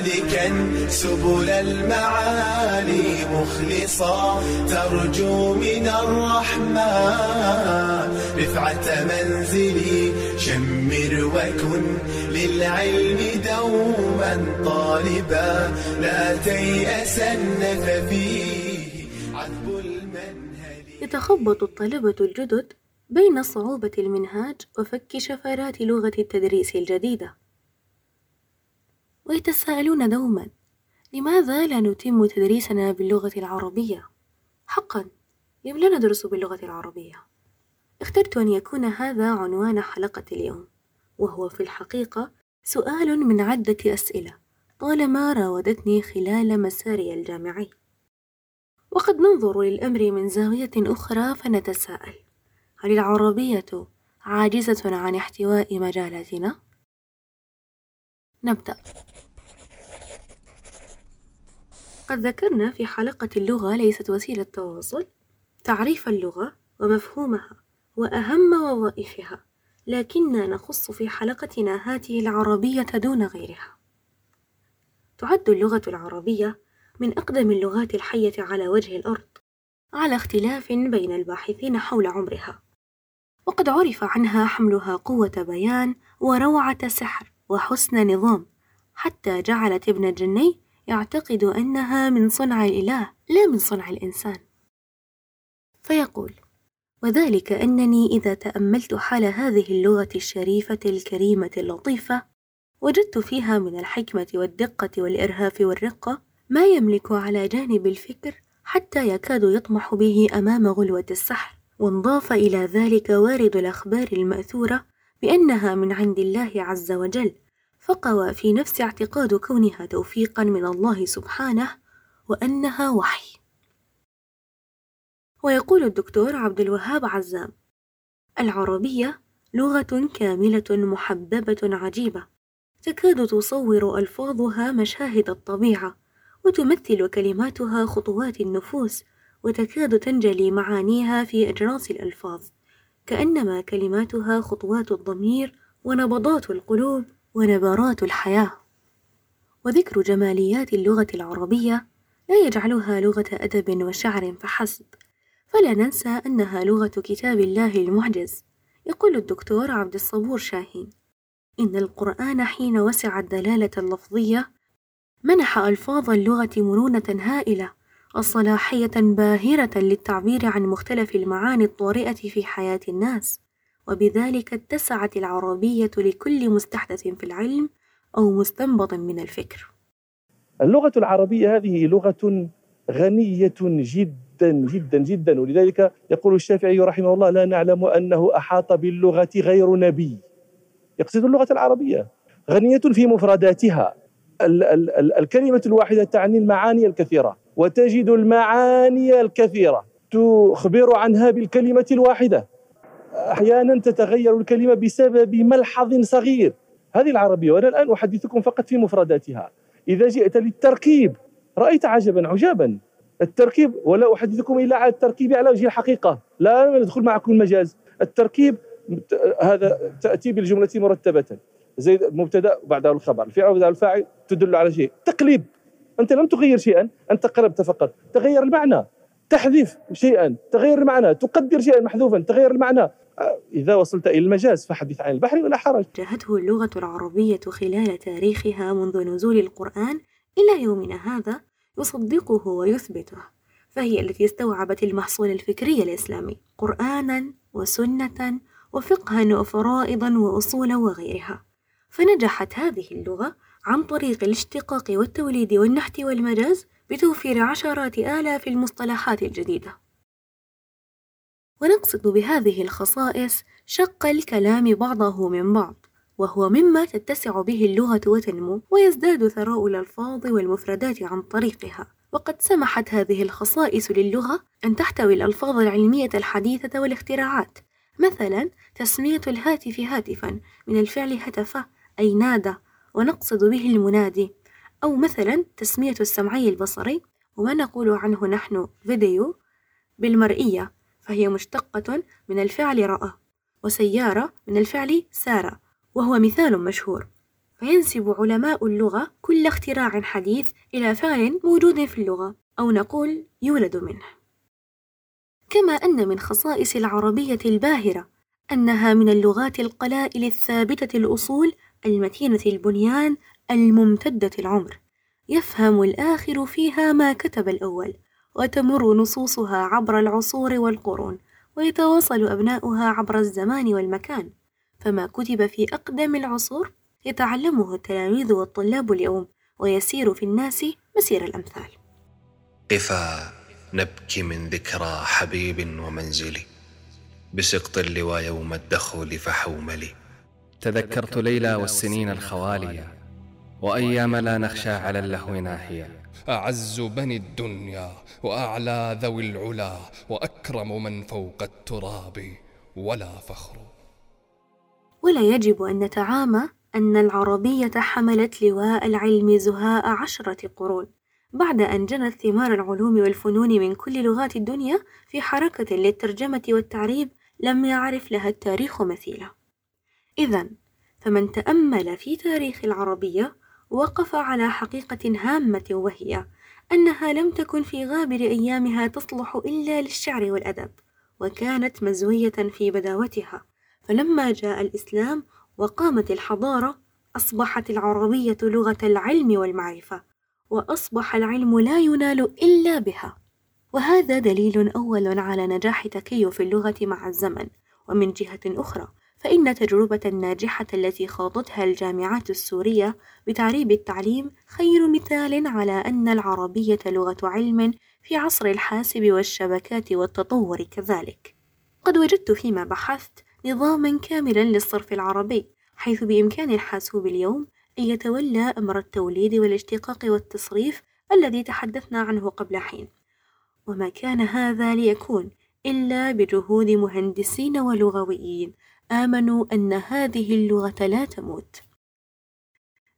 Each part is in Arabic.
سالكا سبل المعالي مخلصا ترجو من الرحمن رفعة منزلي شمر وكن للعلم دوما طالبا لا تيأسن ففيه عذب المنهل. يتخبط الطلبة الجدد بين صعوبة المنهاج وفك شفرات لغة التدريس الجديدة. ويتساءلون دوما لماذا لا نتم تدريسنا باللغة العربية؟ حقا لم لا ندرس باللغة العربية اخترت أن يكون هذا عنوان حلقة اليوم وهو في الحقيقة سؤال من عدة أسئلة طالما راودتني خلال مساري الجامعي وقد ننظر للأمر من زاوية أخرى فنتساءل هل العربية عاجزة عن احتواء مجالاتنا؟ نبدأ. قد ذكرنا في حلقة اللغة ليست وسيلة تواصل تعريف اللغة ومفهومها وأهم وظائفها لكننا نخص في حلقتنا هذه العربية دون غيرها. تعد اللغة العربية من أقدم اللغات الحية على وجه الأرض على اختلاف بين الباحثين حول عمرها وقد عرف عنها حملها قوة بيان وروعة سحر. وحسن نظام. حتى جعلت ابن الجني يعتقد أنها من صنع الإله لا من صنع الإنسان. فيقول وذلك أنني إذا تأملت حال هذه اللغة الشريفة الكريمة اللطيفة وجدت فيها من الحكمة والدقة والإرهاف والرقة ما يملك على جانب الفكر حتى يكاد يطمح به أمام غلوة السحر وانضاف إلى ذلك وارد الأخبار المأثورة بأنها من عند الله عز وجل فقوى في نفس اعتقاد كونها توفيقا من الله سبحانه وأنها وحي. ويقول الدكتور عبد الوهاب عزام العربية لغة كاملة محببة عجيبة تكاد تصور ألفاظها مشاهد الطبيعة وتمثل كلماتها خطوات النفوس وتكاد تنجلي معانيها في أجراس الألفاظ. كأنما كلماتها خطوات الضمير ونبضات القلوب ونبرات الحياة. وذكر جماليات اللغة العربية لا يجعلها لغة أدب وشعر فحسب. فلا ننسى أنها لغة كتاب الله المعجز يقول الدكتور عبد الصبور شاهين. إن القرآن حين وسع الدلالة اللفظية منح ألفاظ اللغة مرونة هائلة وصلاحية باهرة للتعبير عن مختلف المعاني الطارئة في حياة الناس وبذلك اتسعت العربية لكل مستحدث في العلم أو مستنبط من الفكر. اللغة العربية هذه لغة غنية جدا جدا جدا ولذلك يقول الشافعي رحمه الله لا نعلم أنه أحاط باللغة غير نبي. يقصد اللغة العربية غنية في مفرداتها. ال- ال- ال- الكلمة الواحدة تعني المعاني الكثيرة. وتجد المعاني الكثيرة. تخبر عنها بالكلمة الواحدة. أحيانا تتغير الكلمة بسبب ملحظ صغير. هذه العربية وأنا الآن أحدثكم فقط في مفرداتها. إذا جئت للتركيب رأيت عجبا عجابا. التركيب ولا أحدثكم إلا على التركيب على وجه الحقيقة. لا ندخل معكم المجاز. التركيب هذا تأتي بالجملة مرتبة. زي المبتدا وبعده الخبر. الفعل وبعده الفاعل تدل على شيء. تقليب. أنت لم تغير شيئا أنت قلبت فقط. تغير المعنى. تحذف شيئا. تغير المعنى. تقدر شيئا محذوفا. تغير المعنى. إذا وصلت إلى المجاز فحدث عن البحر ولا حرج. جاهته اللغة العربية خلال تاريخها منذ نزول القرآن إلى يومنا هذا يصدقه ويثبته فهي التي استوعبت المحصول الفكري الإسلامي قرآنا وسنة وفقها وفرائضا وأصولا وغيرها. فنجحت هذه اللغة عن طريق الاشتقاق والتوليد والنحت والمجاز بتوفير عشرات آلاف المصطلحات الجديدة. ونقصد بهذه الخصائص شق الكلام بعضه من بعض وهو مما تتسع به اللغة وتنمو ويزداد ثراء الألفاظ والمفردات عن طريقها. وقد سمحت هذه الخصائص للغة أن تحتوي الألفاظ العلمية الحديثة والاختراعات مثلا تسمية الهاتف هاتفا من الفعل هتف أي نادى ونقصد به المنادي. أو مثلا تسمية السمعي البصري وما نقول عنه نحن فيديو بالمرئية فهي مشتقة من الفعل رأى وسيارة من الفعل سار وهو مثال مشهور. فينسب علماء اللغة كل اختراع حديث إلى فعل موجود في اللغة أو نقول يولد منه. كما أن من خصائص العربية الباهرة أنها من اللغات القلائل الثابتة الأصول المتينة البنيان الممتدة العمر. يفهم الآخر فيها ما كتب الأول وتمر نصوصها عبر العصور والقرون ويتواصل أبناؤها عبر الزمان والمكان. فما كتب في أقدم العصور يتعلمه التلاميذ والطلاب اليوم ويسير في الناس مسير الأمثال. قفا نبكي من ذكرى حبيب ومنزلي؟ بسقط اللوى يوم الدخول فحوملي. تذكرت ليلى والسنين الخوالية وأيام لا نخشى على اللهو ناحية. أعز بني الدنيا وأعلى ذوي العلا وأكرم من فوق التراب ولا فخر. ولا يجب أن نتعامى أن العربية حملت لواء العلم زهاء عشرة قرون بعد أن جنت ثمار العلوم والفنون من كل لغات الدنيا في حركة للترجمة والتعريب لم يعرف لها التاريخ مثيله إذا فمن تأمل في تاريخ العربية وقف على حقيقة هامة وهي أنها لم تكن في غابر أيامها تصلح إلا للشعر والأدب وكانت مزوية في بداوتها. فلما جاء الإسلام وقامت الحضارة أصبحت العربية لغة العلم والمعرفة وأصبح العلم لا ينال إلا بها. وهذا دليل أول على نجاح تكيف اللغة مع الزمن ومن جهة أخرى فإن التجربة الناجحة التي خاضتها الجامعات السورية بتعريب التعليم خير مثال على أن العربية لغة علم في عصر الحاسب والشبكات والتطور كذلك. قد وجدت فيما بحثت نظاما كاملا للصرف العربي حيث بإمكان الحاسوب اليوم أن يتولى أمر التوليد والاشتقاق والتصريف الذي تحدثنا عنه قبل حين وما كان هذا ليكون إلا بجهود مهندسين ولغويين آمنوا أن هذه اللغة لا تموت.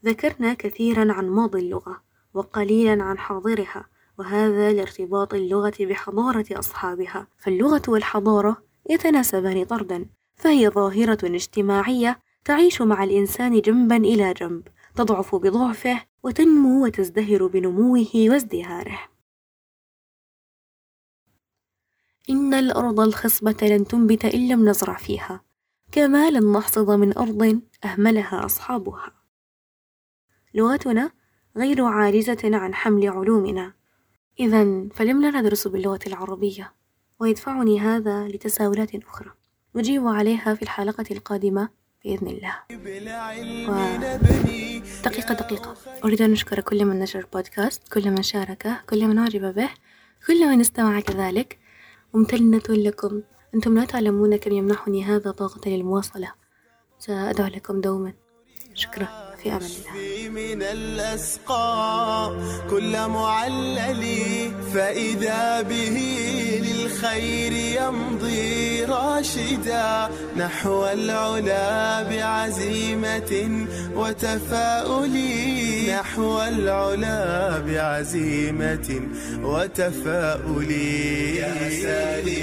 ذكرنا كثيرا عن ماضي اللغة وقليلا عن حاضرها وهذا لارتباط اللغة بحضارة أصحابها. فاللغة والحضارة يتناسبان طردا فهي ظاهرة اجتماعية تعيش مع الإنسان جنبا إلى جنب تضعف بضعفه وتنمو وتزدهر بنموه وازدهاره. إن الأرض الخصبة لن تنبت إن لم نزرع فيها. كما لن نحصد من أرض أهملها أصحابها. لغتنا غير عاجزة عن حمل علومنا. إذا فلم لا ندرس باللغة العربية ويدفعني هذا لتساؤلات أخرى. نجيب عليها في الحلقة القادمة بإذن الله. و... دقيقة دقيقة. أريد أن أشكر كل من نشر البودكاست كل من شاركه كل من أعجب به كل من استمع كذلك. ممتنة لكم. أنتم لا تعلمون كم يمنحني هذا طاقة للمواصلة. سأدعو لكم دوما. شكرا. في أمان الله. من الأسقى كل معلل فإذا به للخير يمضي راشدا. نحو العلا بعزيمة وتفاؤل نحو العلا بعزيمة وتفاؤل. يا سالي